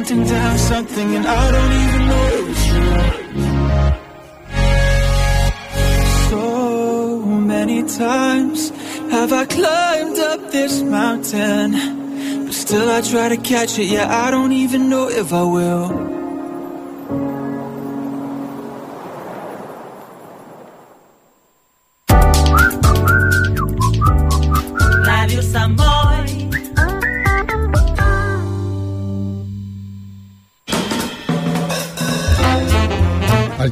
counting down something and I don't even know it was true. So many times have I climbed up this mountain, but still I try to catch it. Yeah, I don't even know if I will.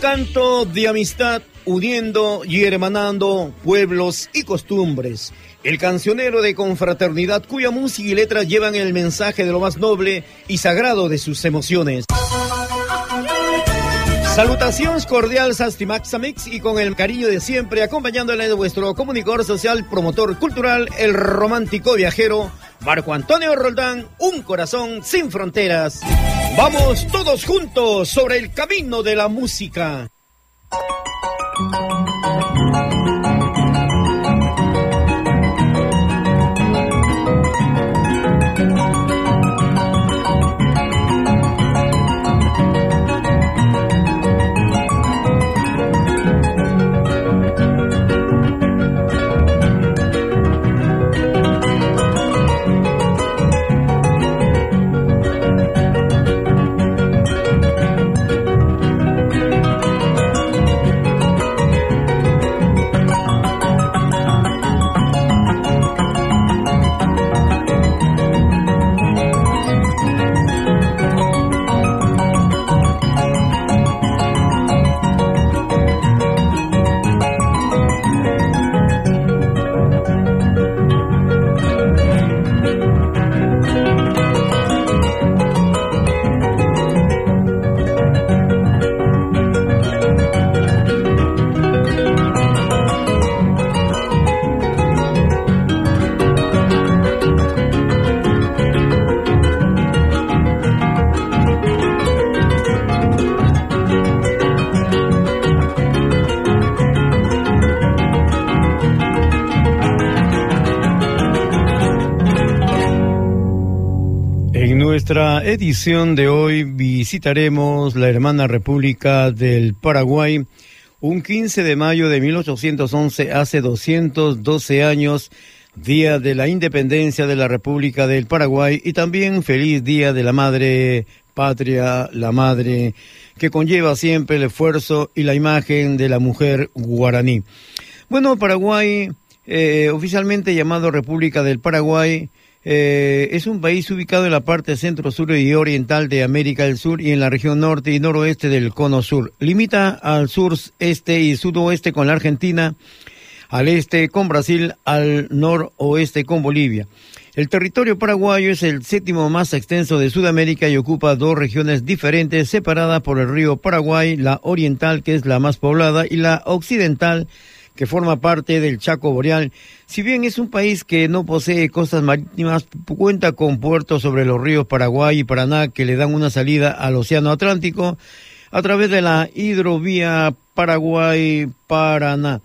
Canto de amistad uniendo y hermanando pueblos y costumbres. El cancionero de confraternidad cuya música y letras llevan el mensaje de lo más noble y sagrado de sus emociones. Salutaciones cordiales Asti Maxamix y con el cariño de siempre acompañándole de vuestro comunicador social, promotor cultural, el romántico viajero Marco Antonio Roldán, un corazón sin fronteras. Vamos todos juntos sobre el camino de la música. Edición de hoy visitaremos la hermana República del Paraguay. Un 15 de mayo de 1811, hace 212 años, Día de la Independencia de la República del Paraguay y también feliz Día de la Madre Patria, la Madre, que conlleva siempre el esfuerzo y la imagen de la mujer guaraní. Bueno, Paraguay, eh, oficialmente llamado República del Paraguay, eh, es un país ubicado en la parte centro, sur y oriental de América del Sur y en la región norte y noroeste del cono sur. Limita al sur, este y sudoeste con la Argentina, al este con Brasil, al noroeste con Bolivia. El territorio paraguayo es el séptimo más extenso de Sudamérica y ocupa dos regiones diferentes separadas por el río Paraguay, la oriental que es la más poblada y la occidental forma parte del Chaco Boreal. Si bien es un país que no posee costas marítimas, cuenta con puertos sobre los ríos Paraguay y Paraná que le dan una salida al Océano Atlántico a través de la hidrovía Paraguay-Paraná.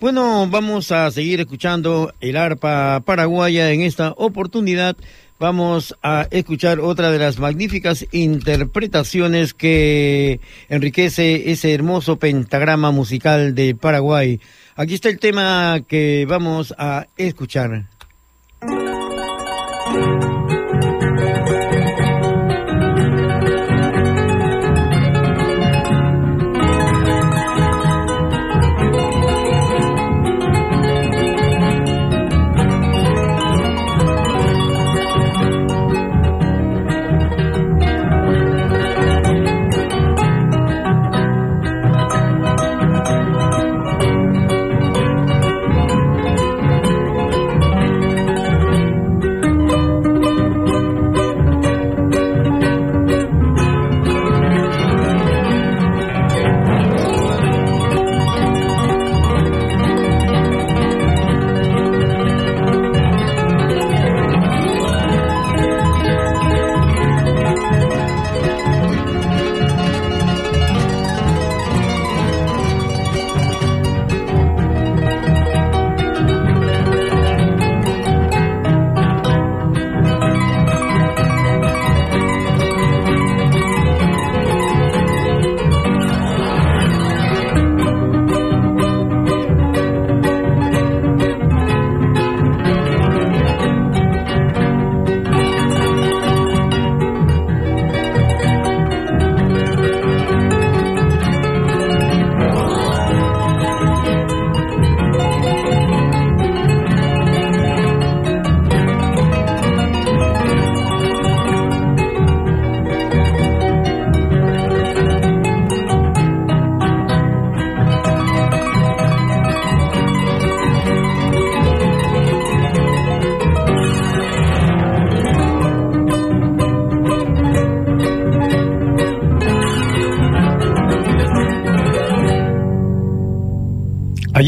Bueno, vamos a seguir escuchando el arpa paraguaya en esta oportunidad. Vamos a escuchar otra de las magníficas interpretaciones que enriquece ese hermoso pentagrama musical de Paraguay. Aquí está el tema que vamos a escuchar.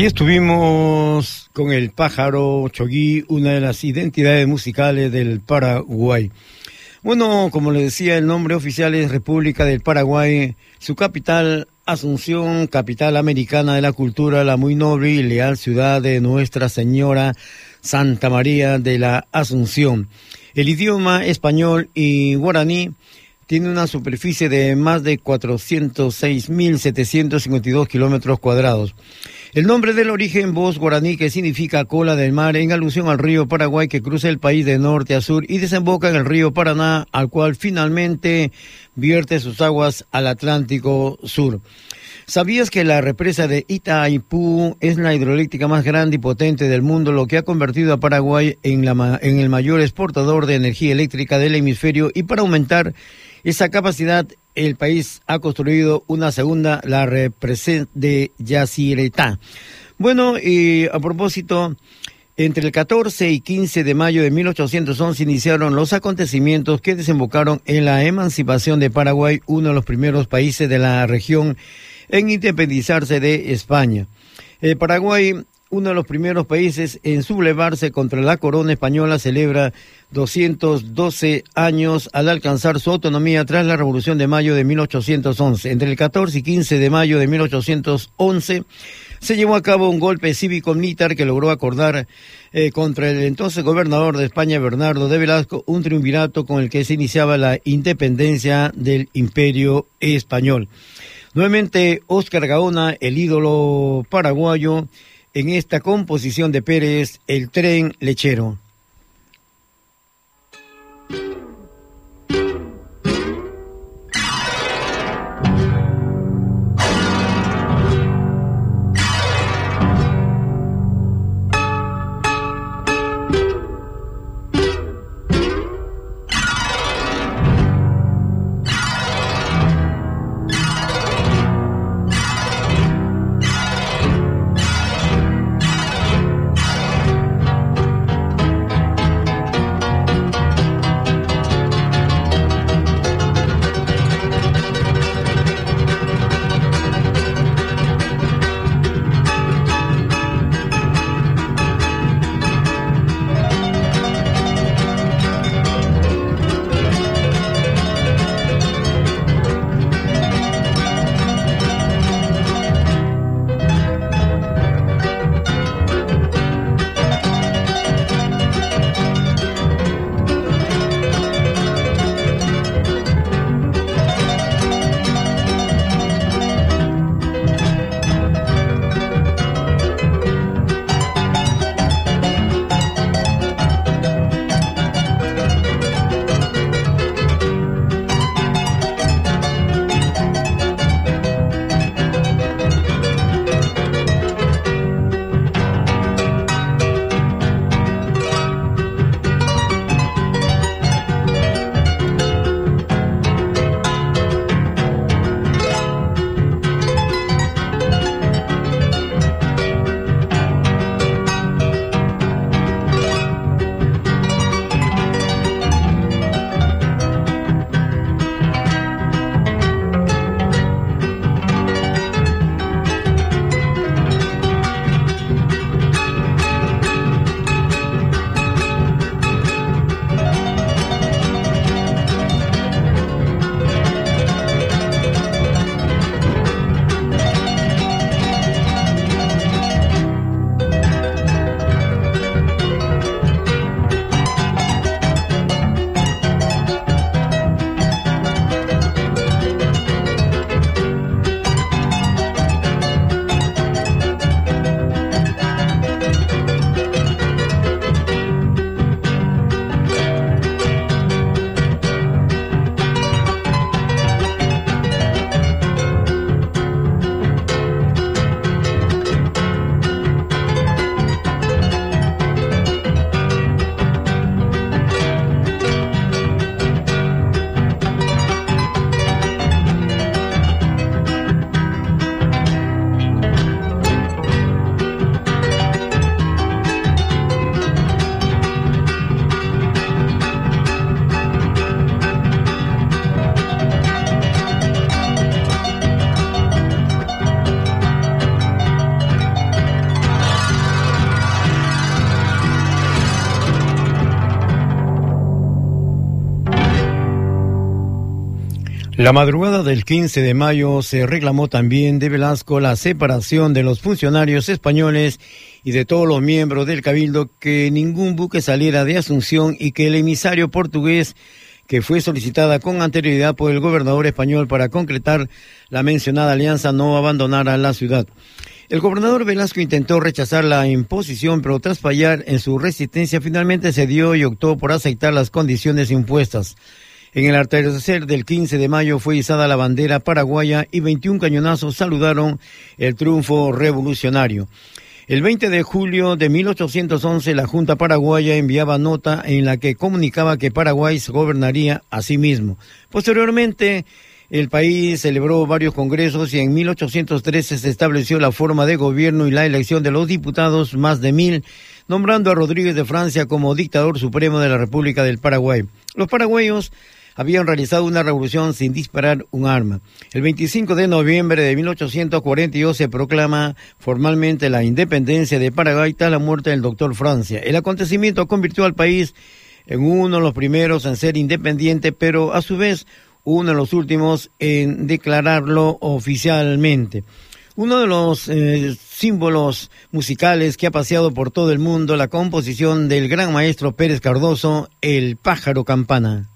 Estuvimos con el pájaro Chogui, una de las identidades musicales del Paraguay. Bueno, como le decía, el nombre oficial es República del Paraguay, su capital Asunción, capital americana de la cultura, la muy noble y leal ciudad de Nuestra Señora Santa María de la Asunción. El idioma español y guaraní tiene una superficie de más de 406.752 kilómetros cuadrados. El nombre del origen voz guaraní que significa cola del mar en alusión al río Paraguay que cruza el país de norte a sur y desemboca en el río Paraná, al cual finalmente vierte sus aguas al Atlántico Sur. ¿Sabías que la represa de Itaipú es la hidroeléctrica más grande y potente del mundo, lo que ha convertido a Paraguay en, la, en el mayor exportador de energía eléctrica del hemisferio y para aumentar esa capacidad el país ha construido una segunda, la represa de Yacyretá. Bueno, y a propósito, entre el 14 y 15 de mayo de 1811 iniciaron los acontecimientos que desembocaron en la emancipación de Paraguay, uno de los primeros países de la región en independizarse de España. Eh, Paraguay uno de los primeros países en sublevarse contra la corona española, celebra 212 años al alcanzar su autonomía tras la Revolución de Mayo de 1811. Entre el 14 y 15 de mayo de 1811 se llevó a cabo un golpe cívico-militar que logró acordar eh, contra el entonces gobernador de España, Bernardo de Velasco, un triunvirato con el que se iniciaba la independencia del imperio español. Nuevamente, Oscar Gaona, el ídolo paraguayo, en esta composición de Pérez, El tren lechero. La madrugada del 15 de mayo se reclamó también de Velasco la separación de los funcionarios españoles y de todos los miembros del Cabildo que ningún buque saliera de Asunción y que el emisario portugués que fue solicitada con anterioridad por el gobernador español para concretar la mencionada alianza no abandonara la ciudad. El gobernador Velasco intentó rechazar la imposición, pero tras fallar en su resistencia finalmente cedió y optó por aceptar las condiciones impuestas. En el atardecer del 15 de mayo fue izada la bandera paraguaya y 21 cañonazos saludaron el triunfo revolucionario. El 20 de julio de 1811 la Junta Paraguaya enviaba nota en la que comunicaba que Paraguay se gobernaría a sí mismo. Posteriormente, el país celebró varios congresos y en 1813 se estableció la forma de gobierno y la elección de los diputados, más de mil, nombrando a Rodríguez de Francia como dictador supremo de la República del Paraguay. Los paraguayos habían realizado una revolución sin disparar un arma. El 25 de noviembre de 1842 se proclama formalmente la independencia de Paraguay tras la muerte del doctor Francia. El acontecimiento convirtió al país en uno de los primeros en ser independiente, pero a su vez uno de los últimos en declararlo oficialmente. Uno de los eh, símbolos musicales que ha paseado por todo el mundo, la composición del gran maestro Pérez Cardoso, El pájaro campana.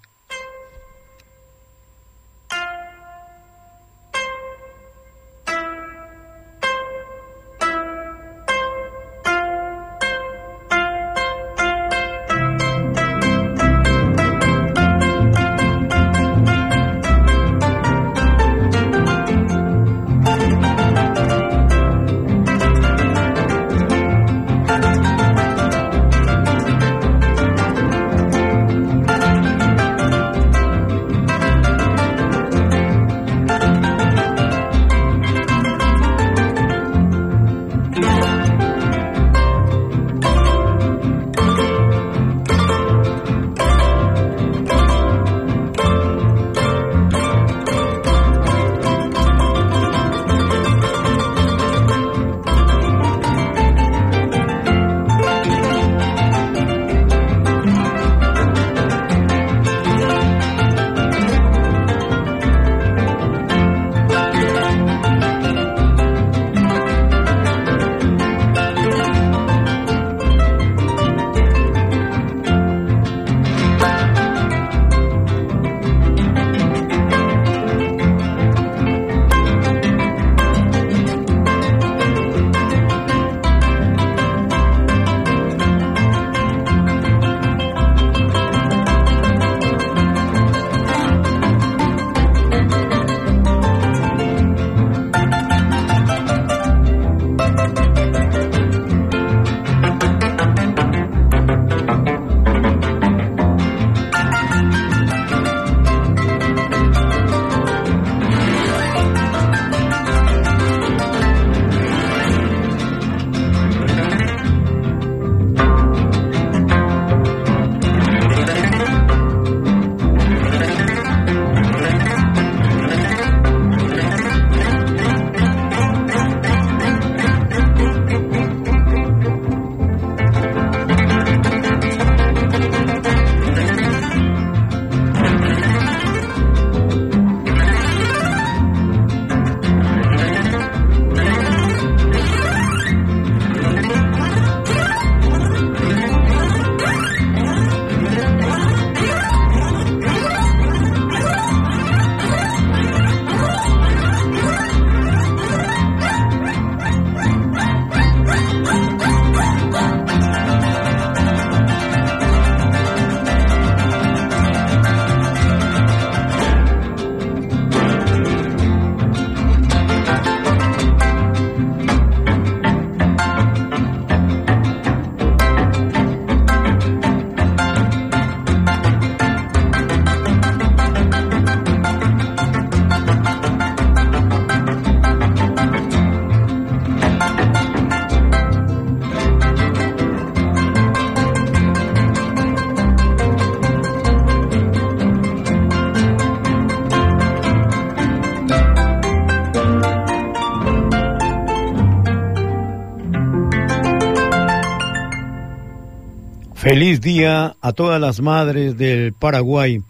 Feliz día a todas las madres del Paraguay.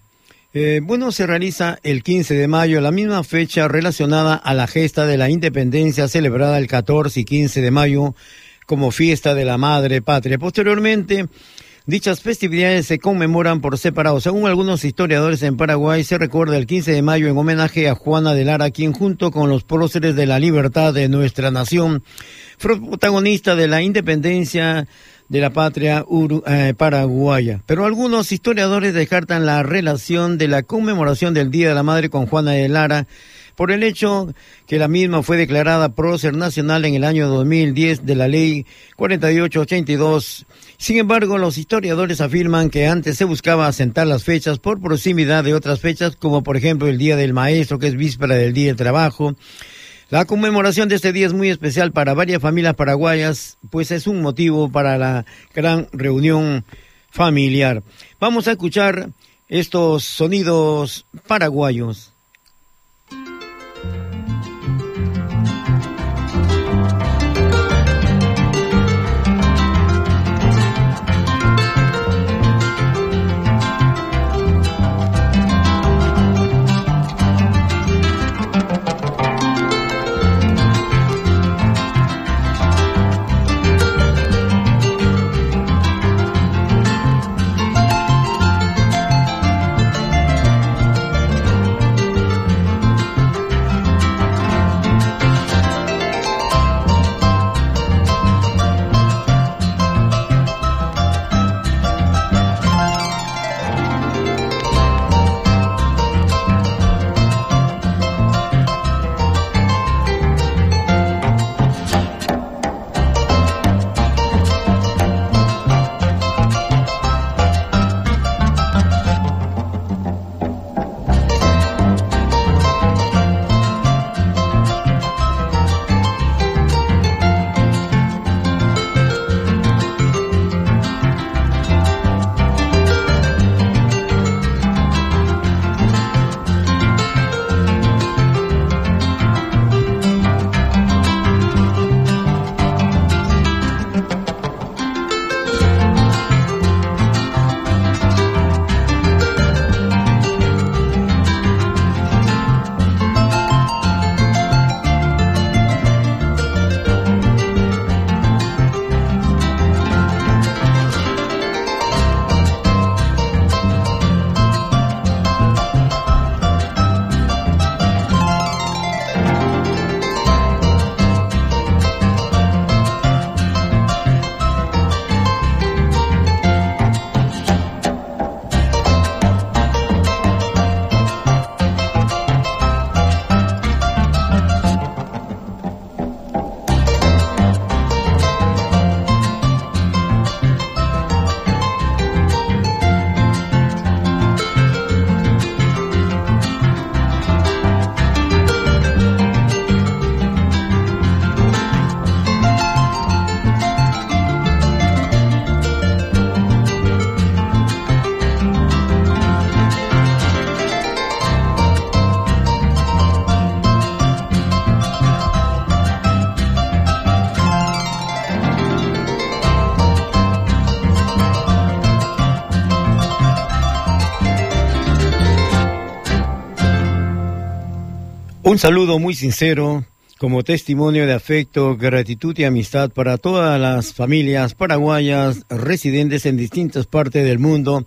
Eh, bueno, se realiza el 15 de mayo, la misma fecha relacionada a la gesta de la independencia celebrada el 14 y 15 de mayo como fiesta de la madre patria. Posteriormente, Dichas festividades se conmemoran por separado. Según algunos historiadores en Paraguay, se recuerda el 15 de mayo en homenaje a Juana de Lara, quien junto con los próceres de la libertad de nuestra nación fue protagonista de la independencia de la patria eh, paraguaya. Pero algunos historiadores descartan la relación de la conmemoración del Día de la Madre con Juana de Lara por el hecho que la misma fue declarada prócer nacional en el año 2010 de la ley 4882. Sin embargo, los historiadores afirman que antes se buscaba asentar las fechas por proximidad de otras fechas, como por ejemplo el Día del Maestro, que es víspera del Día del Trabajo. La conmemoración de este día es muy especial para varias familias paraguayas, pues es un motivo para la gran reunión familiar. Vamos a escuchar estos sonidos paraguayos. Un saludo muy sincero como testimonio de afecto, gratitud y amistad para todas las familias paraguayas residentes en distintas partes del mundo,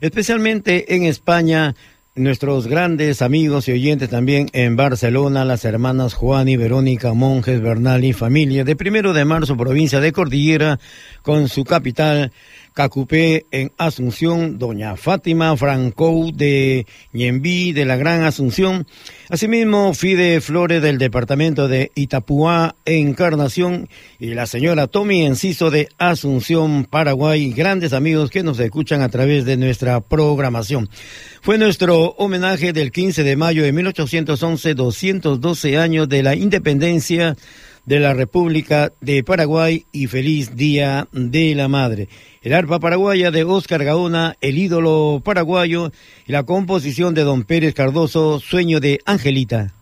especialmente en España, nuestros grandes amigos y oyentes también en Barcelona, las hermanas Juan y Verónica Monjes Bernal y familia de primero de marzo, provincia de Cordillera, con su capital Cacupé en Asunción, doña Fátima Franco de Ñembí de la Gran Asunción, asimismo Fide Flores del departamento de Itapuá, Encarnación, y la señora Tommy Enciso de Asunción, Paraguay, grandes amigos que nos escuchan a través de nuestra programación. Fue nuestro homenaje del 15 de mayo de 1811, 212 años de la independencia de la República de Paraguay y feliz Día de la Madre. El arpa paraguaya de Oscar Gaona, el ídolo paraguayo, y la composición de Don Pérez Cardoso, Sueño de Angelita.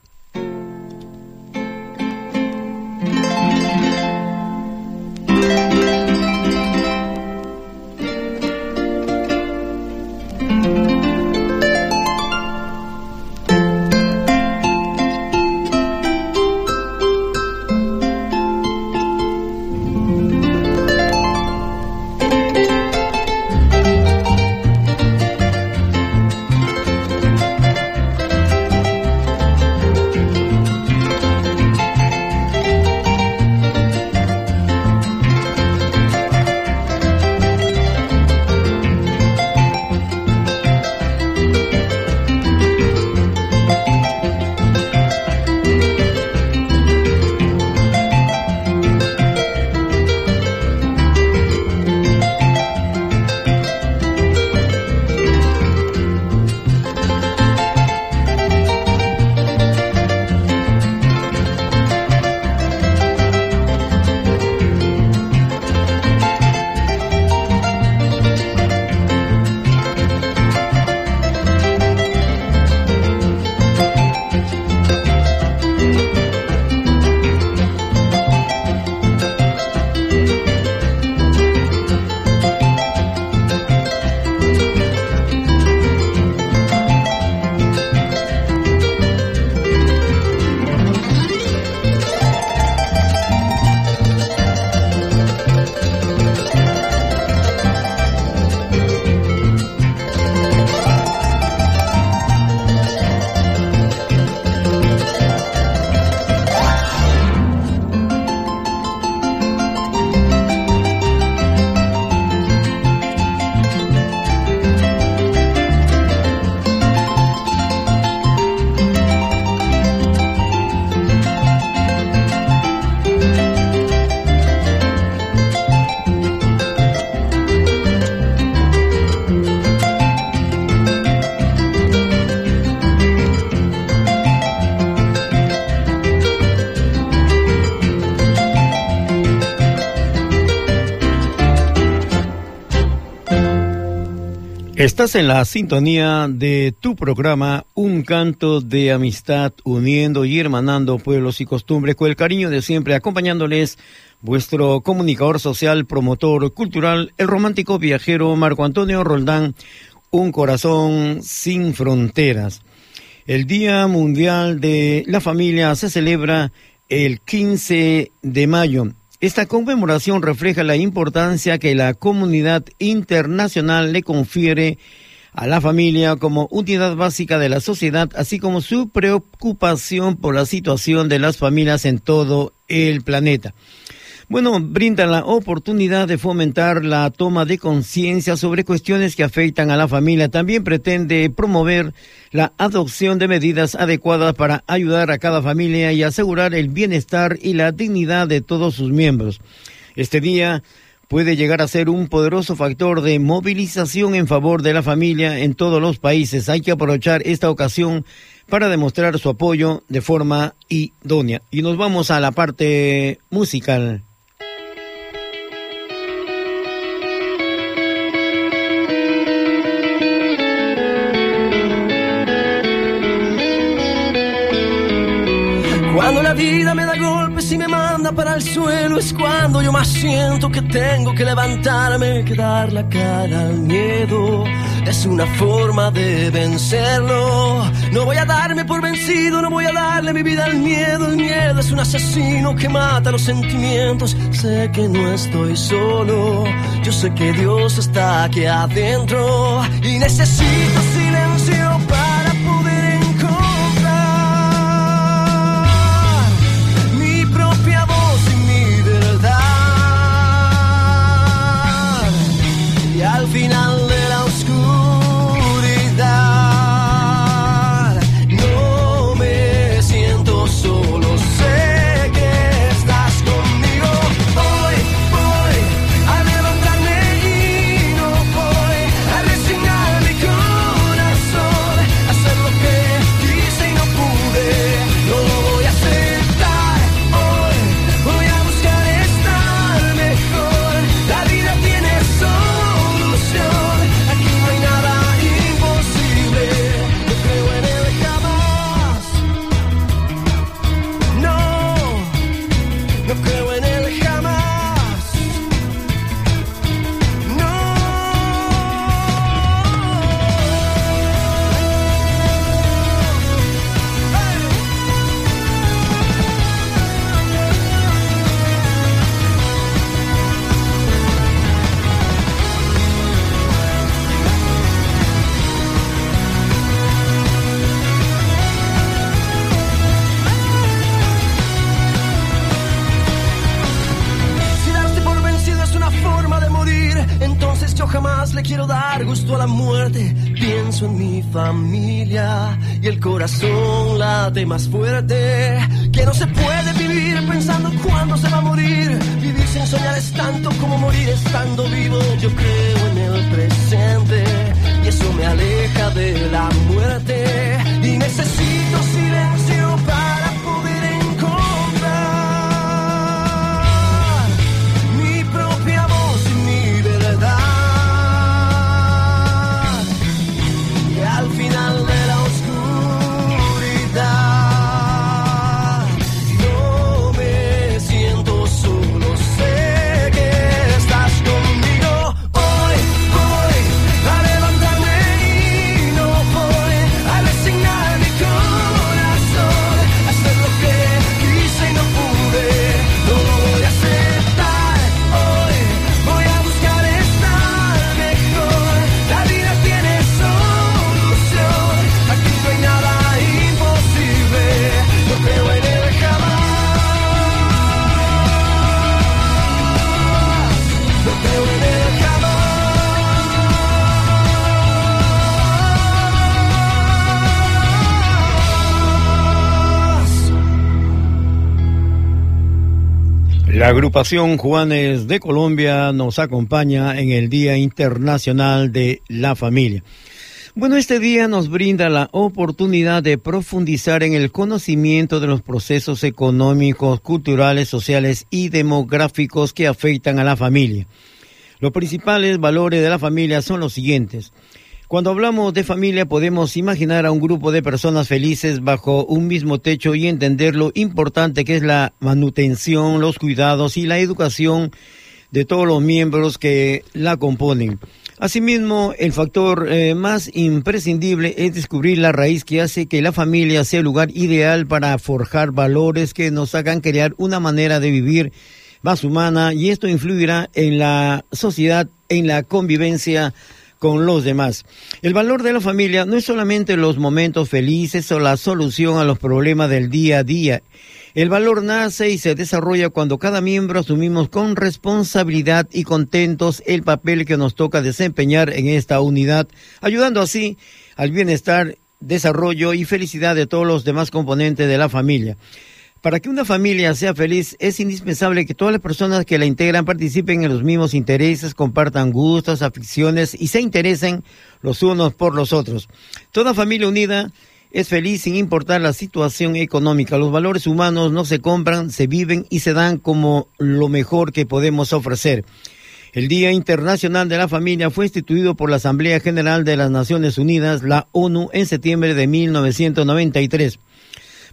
Estás en la sintonía de tu programa Un canto de amistad uniendo y hermanando pueblos y costumbres con el cariño de siempre acompañándoles vuestro comunicador social, promotor cultural, el romántico viajero Marco Antonio Roldán, un corazón sin fronteras. El Día Mundial de la Familia se celebra el 15 de mayo esta conmemoración refleja la importancia que la comunidad internacional le confiere a la familia como unidad básica de la sociedad, así como su preocupación por la situación de las familias en todo el planeta. Bueno, brinda la oportunidad de fomentar la toma de conciencia sobre cuestiones que afectan a la familia. También pretende promover la adopción de medidas adecuadas para ayudar a cada familia y asegurar el bienestar y la dignidad de todos sus miembros. Este día puede llegar a ser un poderoso factor de movilización en favor de la familia en todos los países. Hay que aprovechar esta ocasión para demostrar su apoyo de forma idónea. Y nos vamos a la parte musical. Para el suelo es cuando yo más siento que tengo que levantarme, que dar la cara al miedo. Es una forma de vencerlo. No voy a darme por vencido, no voy a darle mi vida al miedo. El miedo es un asesino que mata los sentimientos. Sé que no estoy solo, yo sé que Dios está aquí adentro y necesito silencio para final y el corazón late más fuerte. Que no se puede vivir pensando cuándo se va a morir. Vivir sin soñar es tanto como morir estando vivo. Yo creo agrupación Juanes de Colombia nos acompaña en el Día Internacional de la Familia. Bueno, este día nos brinda la oportunidad de profundizar en el conocimiento de los procesos económicos, culturales, sociales y demográficos que afectan a la familia. Los principales valores de la familia son los siguientes. Cuando hablamos de familia podemos imaginar a un grupo de personas felices bajo un mismo techo y entender lo importante que es la manutención, los cuidados y la educación de todos los miembros que la componen. Asimismo, el factor eh, más imprescindible es descubrir la raíz que hace que la familia sea el lugar ideal para forjar valores que nos hagan crear una manera de vivir más humana y esto influirá en la sociedad, en la convivencia con los demás. El valor de la familia no es solamente los momentos felices o la solución a los problemas del día a día. El valor nace y se desarrolla cuando cada miembro asumimos con responsabilidad y contentos el papel que nos toca desempeñar en esta unidad, ayudando así al bienestar, desarrollo y felicidad de todos los demás componentes de la familia. Para que una familia sea feliz es indispensable que todas las personas que la integran participen en los mismos intereses, compartan gustos, aficiones y se interesen los unos por los otros. Toda familia unida es feliz sin importar la situación económica. Los valores humanos no se compran, se viven y se dan como lo mejor que podemos ofrecer. El Día Internacional de la Familia fue instituido por la Asamblea General de las Naciones Unidas, la ONU, en septiembre de 1993.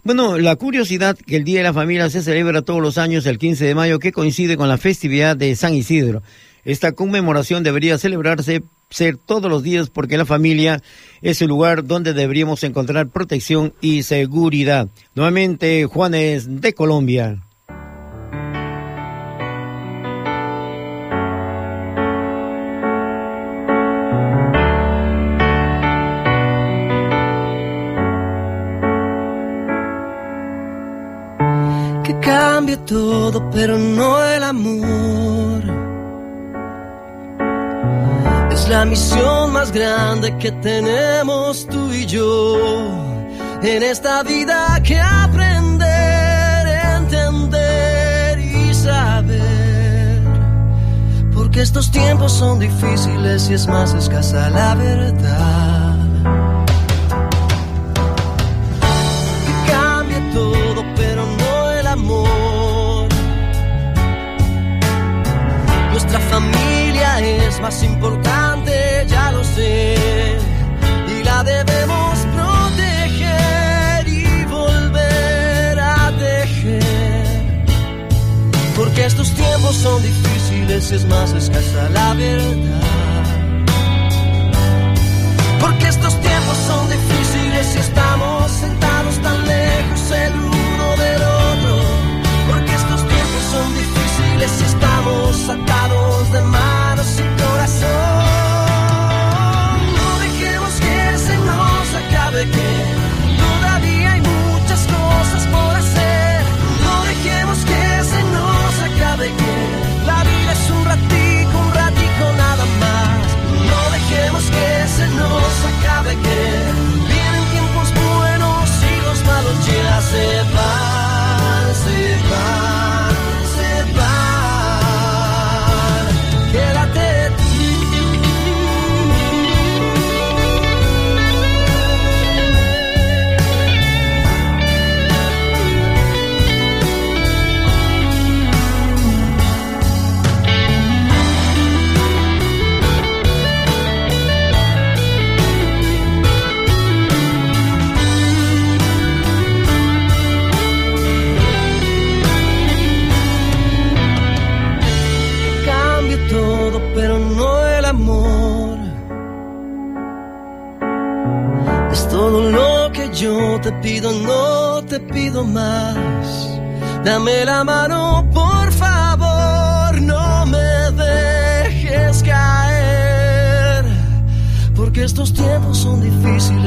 Bueno, la curiosidad que el Día de la Familia se celebra todos los años el 15 de mayo, que coincide con la festividad de San Isidro. Esta conmemoración debería celebrarse ser todos los días porque la familia es el lugar donde deberíamos encontrar protección y seguridad. Nuevamente, Juanes de Colombia. Pero no el amor. Es la misión más grande que tenemos tú y yo en esta vida que aprender, entender y saber. Porque estos tiempos son difíciles y es más escasa la verdad.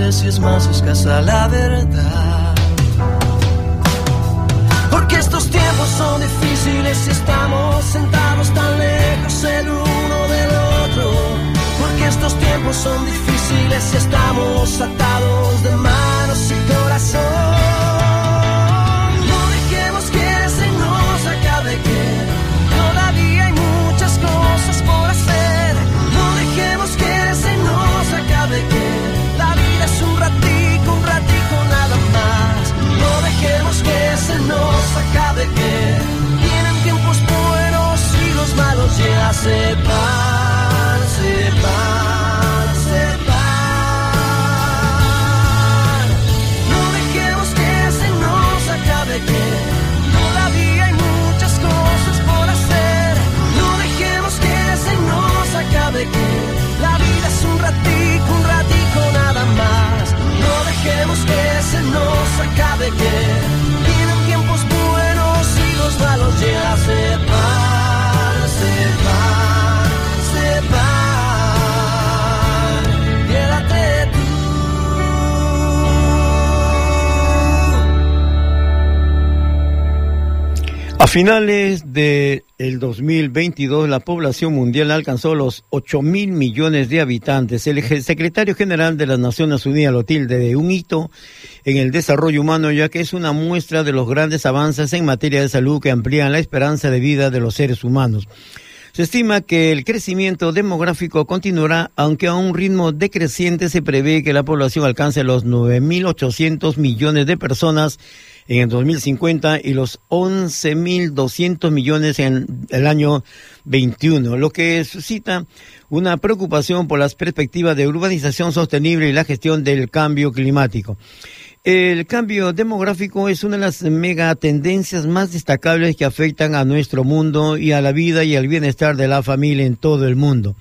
Y es más escasa la verdad. Porque estos tiempos son difíciles y estamos sentados tan lejos el uno del otro. Porque estos tiempos son difíciles y estamos atados de manos y corazón. de que vienen tiempos buenos y los malos ya se van, se van, se van. No dejemos que se nos acabe que todavía hay muchas cosas por hacer. No dejemos que se nos acabe que la vida es un ratico, un ratico nada más. No dejemos que se nos acabe que a finales de el 2022, la población mundial alcanzó los 8 mil millones de habitantes. El secretario general de las Naciones Unidas lo tilde de un hito en el desarrollo humano, ya que es una muestra de los grandes avances en materia de salud que amplían la esperanza de vida de los seres humanos. Se estima que el crecimiento demográfico continuará, aunque a un ritmo decreciente se prevé que la población alcance los 9.800 millones de personas en el 2050 y los 11.200 millones en el año 21, lo que suscita una preocupación por las perspectivas de urbanización sostenible y la gestión del cambio climático. El cambio demográfico es una de las mega tendencias más destacables que afectan a nuestro mundo y a la vida y al bienestar de la familia en todo el mundo.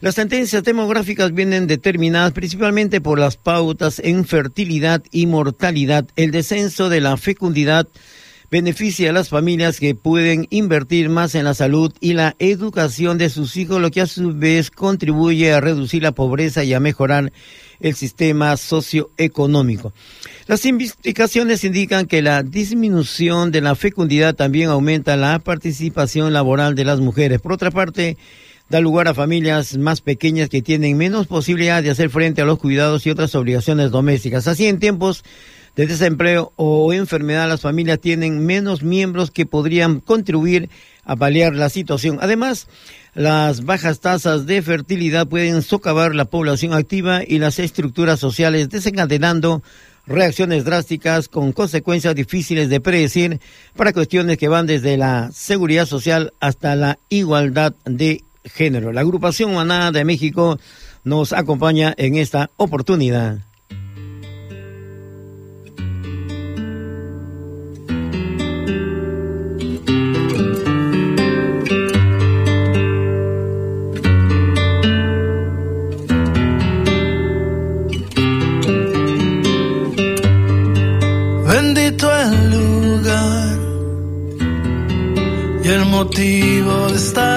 Las tendencias demográficas vienen determinadas principalmente por las pautas en fertilidad y mortalidad. El descenso de la fecundidad beneficia a las familias que pueden invertir más en la salud y la educación de sus hijos, lo que a su vez contribuye a reducir la pobreza y a mejorar el sistema socioeconómico. Las investigaciones indican que la disminución de la fecundidad también aumenta la participación laboral de las mujeres. Por otra parte, da lugar a familias más pequeñas que tienen menos posibilidad de hacer frente a los cuidados y otras obligaciones domésticas. Así, en tiempos de desempleo o enfermedad, las familias tienen menos miembros que podrían contribuir a paliar la situación. Además, las bajas tasas de fertilidad pueden socavar la población activa y las estructuras sociales, desencadenando reacciones drásticas con consecuencias difíciles de predecir para cuestiones que van desde la seguridad social hasta la igualdad de género. La agrupación Maná de México nos acompaña en esta oportunidad. Motivo de estar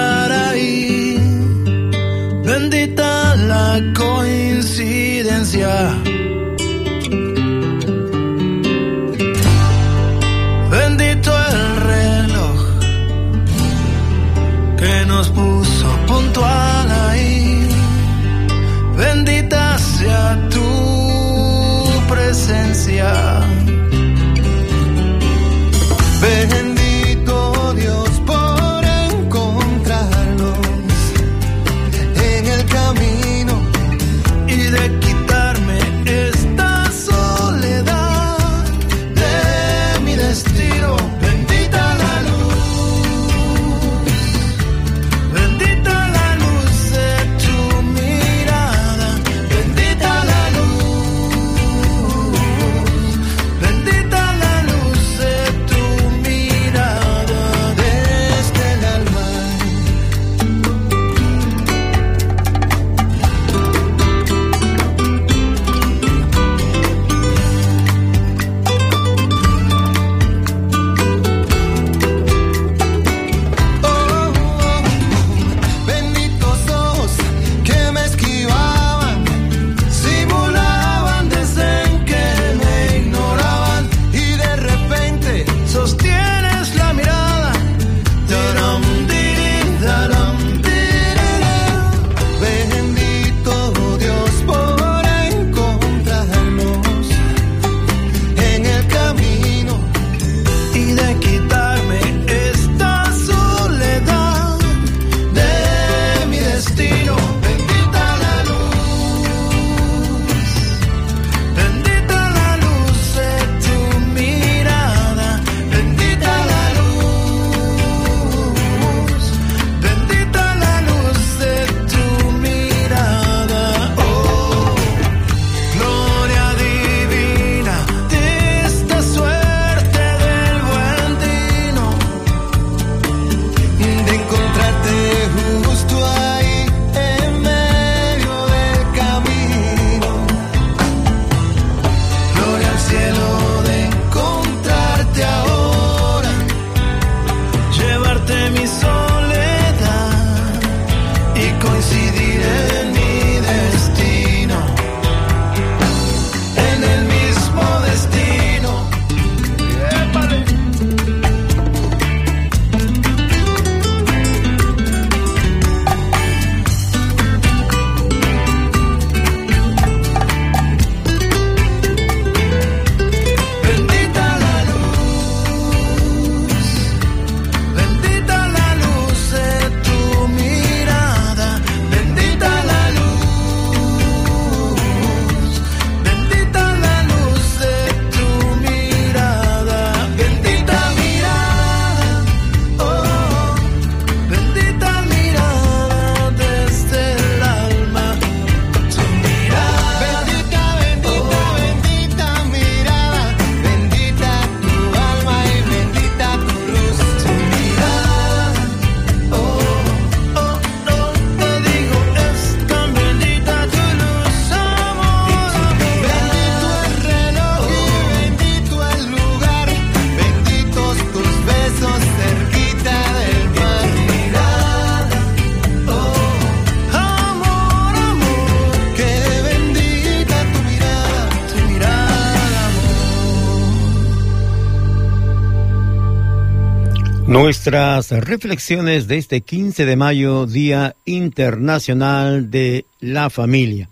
Nuestras reflexiones de este 15 de mayo, Día Internacional de la Familia.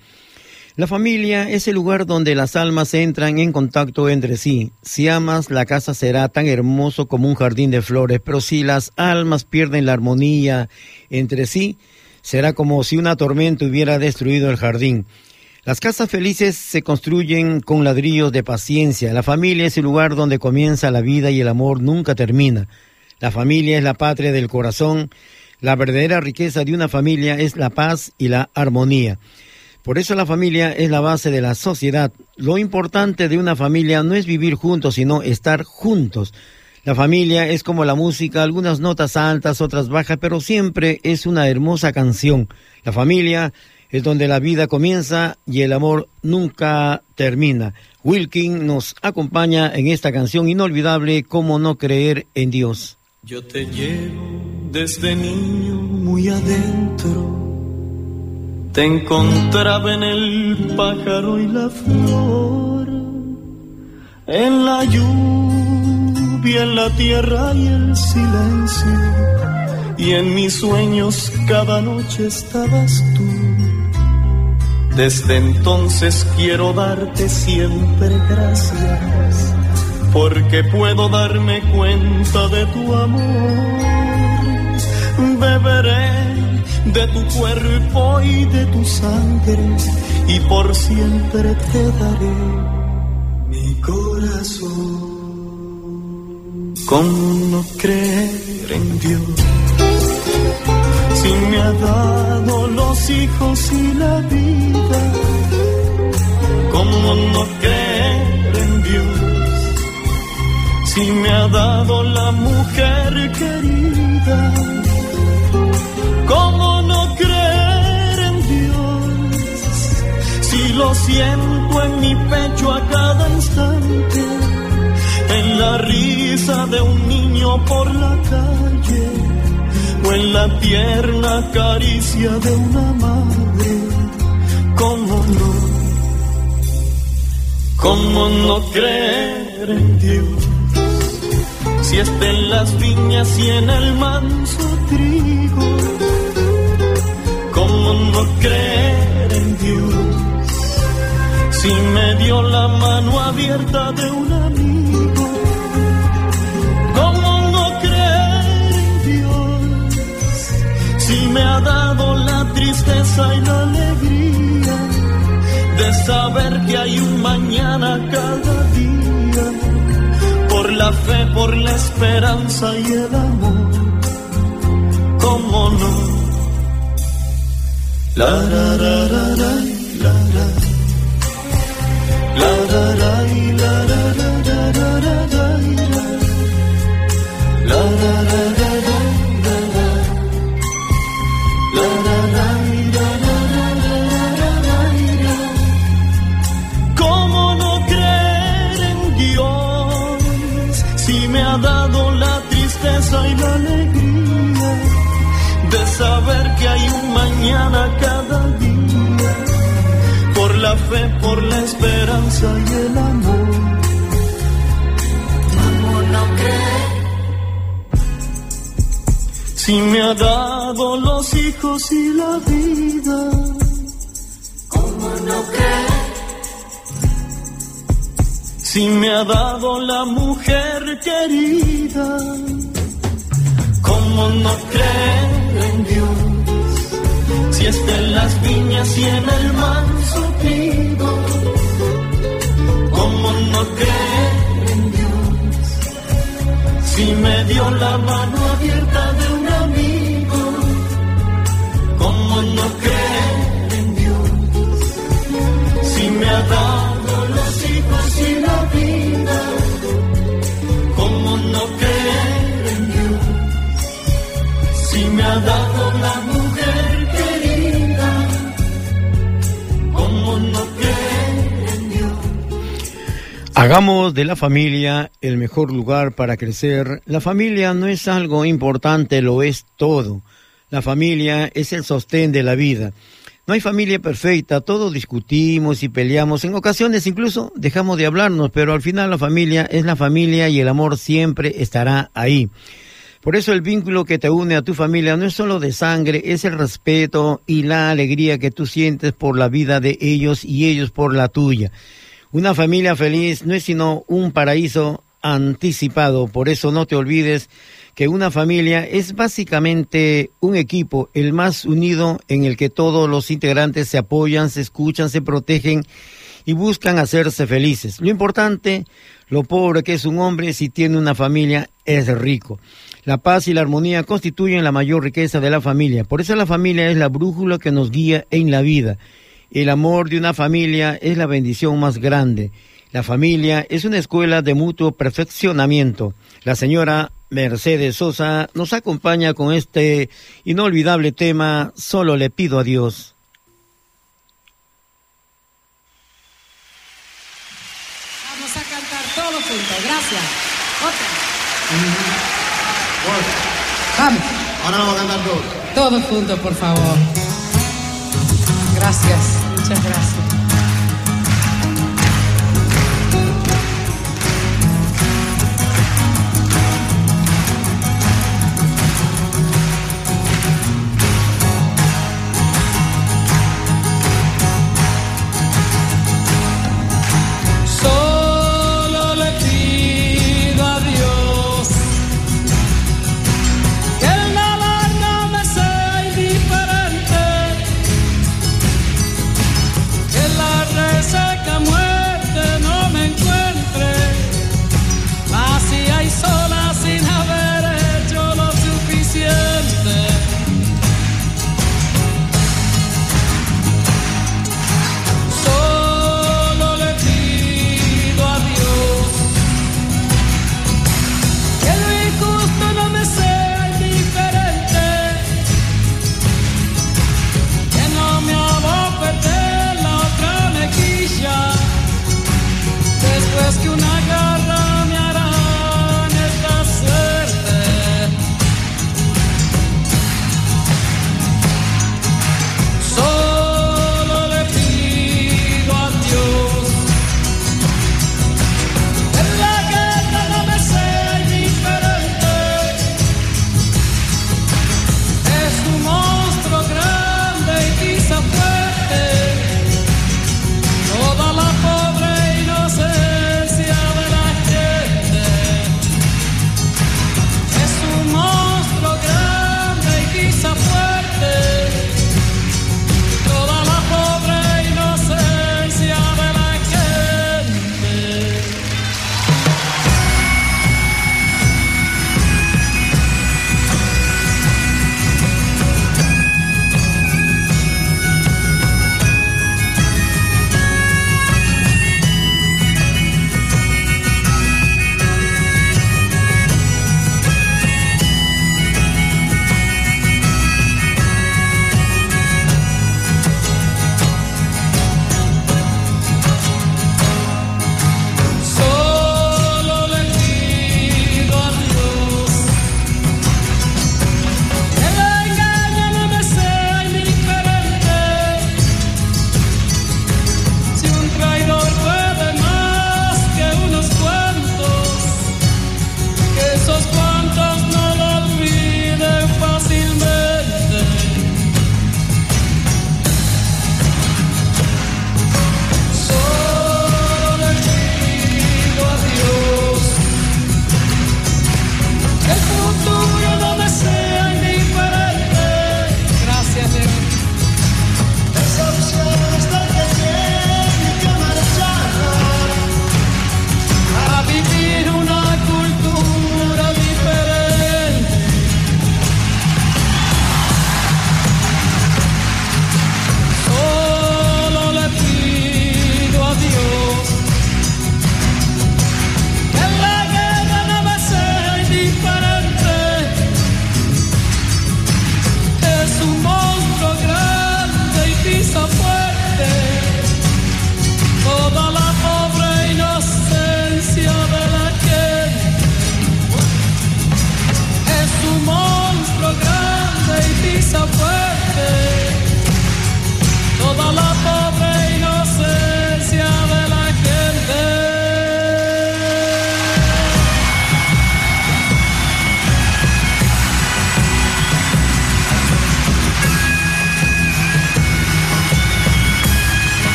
La familia es el lugar donde las almas entran en contacto entre sí. Si amas, la casa será tan hermoso como un jardín de flores, pero si las almas pierden la armonía entre sí, será como si una tormenta hubiera destruido el jardín. Las casas felices se construyen con ladrillos de paciencia. La familia es el lugar donde comienza la vida y el amor nunca termina. La familia es la patria del corazón. La verdadera riqueza de una familia es la paz y la armonía. Por eso la familia es la base de la sociedad. Lo importante de una familia no es vivir juntos, sino estar juntos. La familia es como la música, algunas notas altas, otras bajas, pero siempre es una hermosa canción. La familia es donde la vida comienza y el amor nunca termina. Wilkin nos acompaña en esta canción inolvidable, Cómo no creer en Dios. Yo te llevo desde niño muy adentro. Te encontraba en el pájaro y la flor, en la lluvia, en la tierra y el silencio. Y en mis sueños cada noche estabas tú. Desde entonces quiero darte siempre gracias porque puedo darme cuenta de tu amor. Beberé de tu cuerpo y de tu sangre y por siempre te daré mi corazón. ¿Cómo no creer en Dios? Si me ha dado los hijos y la vida, ¿cómo no creer en Dios? Si me ha dado la mujer querida. ¿Cómo no creer en Dios? Si lo siento en mi pecho a cada instante, en la risa de un niño por la calle, o en la tierna caricia de una madre. ¿Cómo no? ¿Cómo no creer en Dios? Si está en las viñas y en el manso trigo, ¿cómo no creer en Dios? Si me dio la mano abierta de un amigo, ¿cómo no creer en Dios? Si me ha dado la tristeza y la alegría de saber que hay un mañana cada día la fe, por la esperanza y el amor. ¿Cómo no? La la la la la la la la la la la la la la la la la la la ¿Cómo saber que hay un mañana cada día por la fe, por la esperanza y el amor? ¿Cómo no creer? Si me ha dado los hijos y la vida, ¿cómo no creer? Si me ha dado la mujer querida, ¿cómo no creer en Dios? Si está en las viñas y en el manso trigo, ¿cómo no creer en Dios? Si me dio la mano abierta de un amigo, ¿cómo no creer en Dios? Si me ha dado los hijos y la vida, ¿cómo no creer me ha dado la mujer querida, ¿cómo no? Hagamos de la familia el mejor lugar para crecer. La familia no es algo importante, lo es todo. La familia es el sostén de la vida. No hay familia perfecta, todos discutimos y peleamos, en ocasiones incluso dejamos de hablarnos, pero al final la familia es la familia y el amor siempre estará ahí. Por eso el vínculo que te une a tu familia no es solo de sangre, es el respeto y la alegría que tú sientes por la vida de ellos y ellos por la tuya. Una familia feliz no es sino un paraíso anticipado, por eso no te olvides que una familia es básicamente un equipo, el más unido en el que todos los integrantes se apoyan, se escuchan, se protegen y buscan hacerse felices. Lo importante, lo pobre que es un hombre si tiene una familia es rico. La paz y la armonía constituyen la mayor riqueza de la familia. Por eso la familia es la brújula que nos guía en la vida. El amor de una familia es la bendición más grande. La familia es una escuela de mutuo perfeccionamiento. La señora Mercedes Sosa nos acompaña con este inolvidable tema Solo le pido a Dios. Vamos a cantar todos juntos. Gracias. Otra. Vamos. Ahora vamos a cantar todos. Todos juntos, por favor. Gracias. Muchas gracias.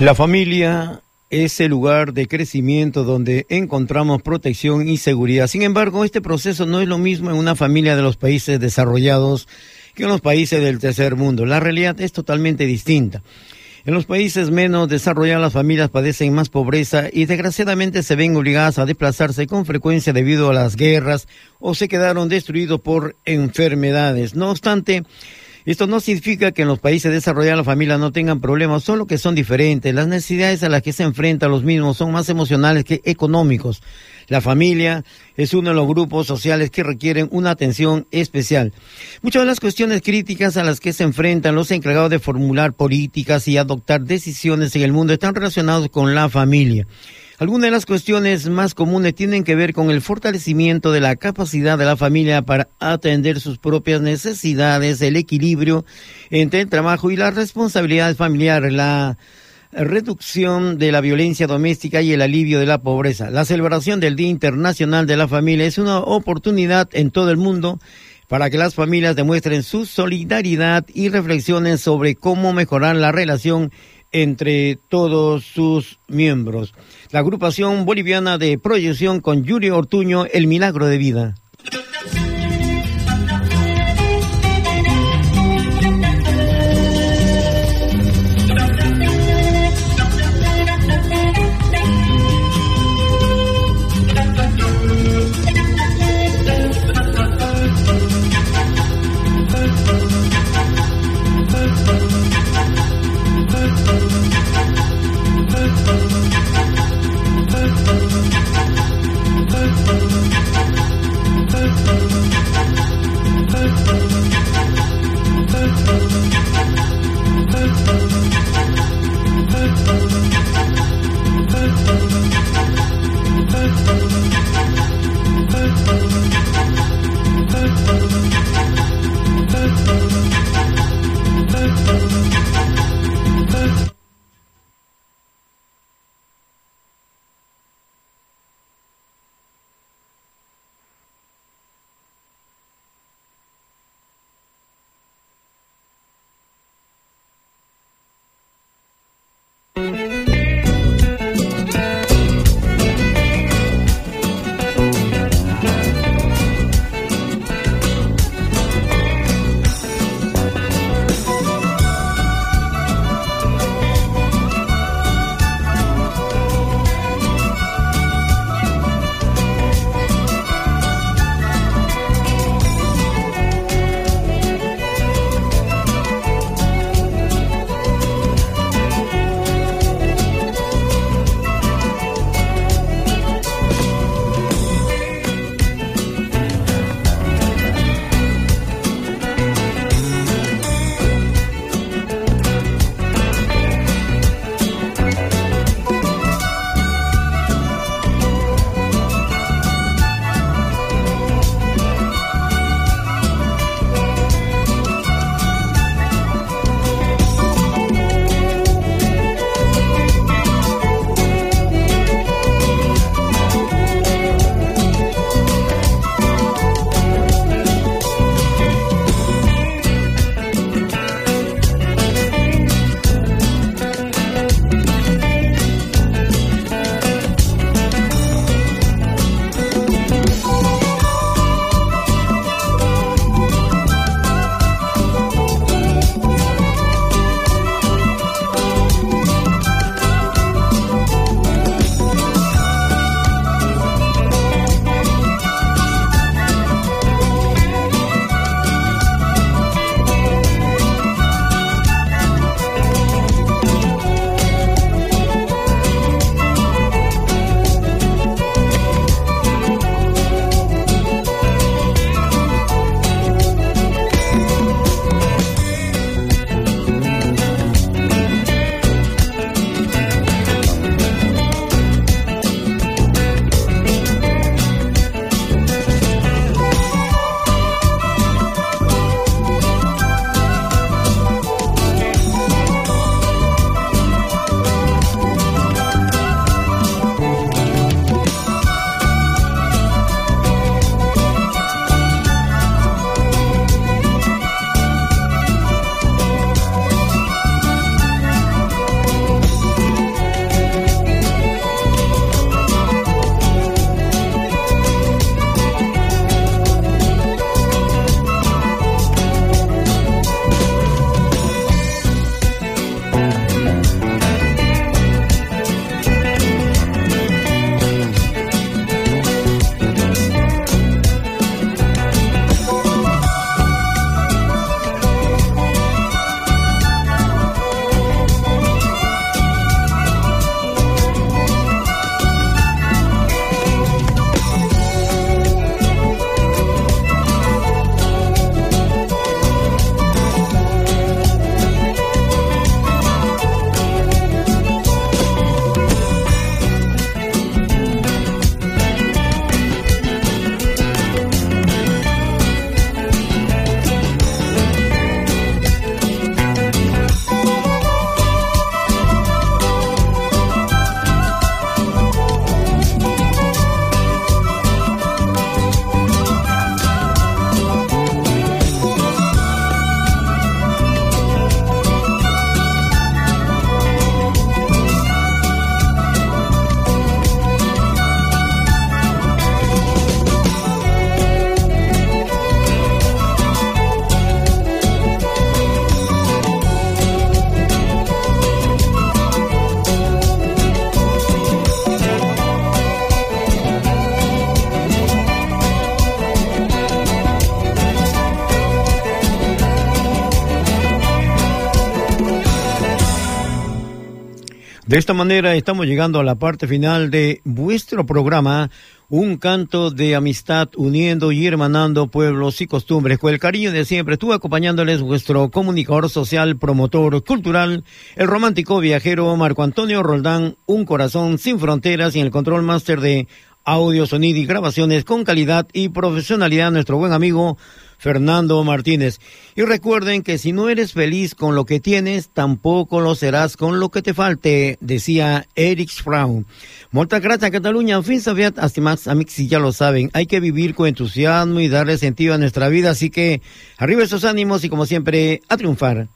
La familia es el lugar de crecimiento donde encontramos protección y seguridad. Sin embargo, este proceso no es lo mismo en una familia de los países desarrollados que en los países del tercer mundo. La realidad es totalmente distinta. En los países menos desarrollados las familias padecen más pobreza y desgraciadamente se ven obligadas a desplazarse con frecuencia debido a las guerras o se quedaron destruidos por enfermedades. No obstante, esto no significa que en los países desarrollados las familias no tengan problemas, solo que son diferentes. Las necesidades a las que se enfrentan los mismos son más emocionales que económicos. La familia es uno de los grupos sociales que requieren una atención especial. Muchas de las cuestiones críticas a las que se enfrentan los encargados de formular políticas y adoptar decisiones en el mundo están relacionados con la familia. Algunas de las cuestiones más comunes tienen que ver con el fortalecimiento de la capacidad de la familia para atender sus propias necesidades, el equilibrio entre el trabajo y las responsabilidades familiares, la reducción de la violencia doméstica y el alivio de la pobreza. La celebración del Día Internacional de la Familia es una oportunidad en todo el mundo para que las familias demuestren su solidaridad y reflexionen sobre cómo mejorar la relación entre todos sus miembros. La agrupación boliviana de proyección con Yuri Ortuño, El Milagro de Vida. De esta manera estamos llegando a la parte final de vuestro programa, un canto de amistad uniendo y hermanando pueblos y costumbres. Con el cariño de siempre estuvo acompañándoles vuestro comunicador social, promotor cultural, el romántico viajero Marco Antonio Roldán, un corazón sin fronteras y el control máster de audio, sonido y grabaciones con calidad y profesionalidad, nuestro buen amigo Fernando Martínez. Y recuerden que si no eres feliz con lo que tienes, tampoco lo serás con lo que te falte, decía Eric Frown. Muchas gracias, Cataluña. Fin, sabiat, hasta más, amigos, si ya lo saben, hay que vivir con entusiasmo y darle sentido a nuestra vida. Así que arriba esos ánimos y como siempre, a triunfar.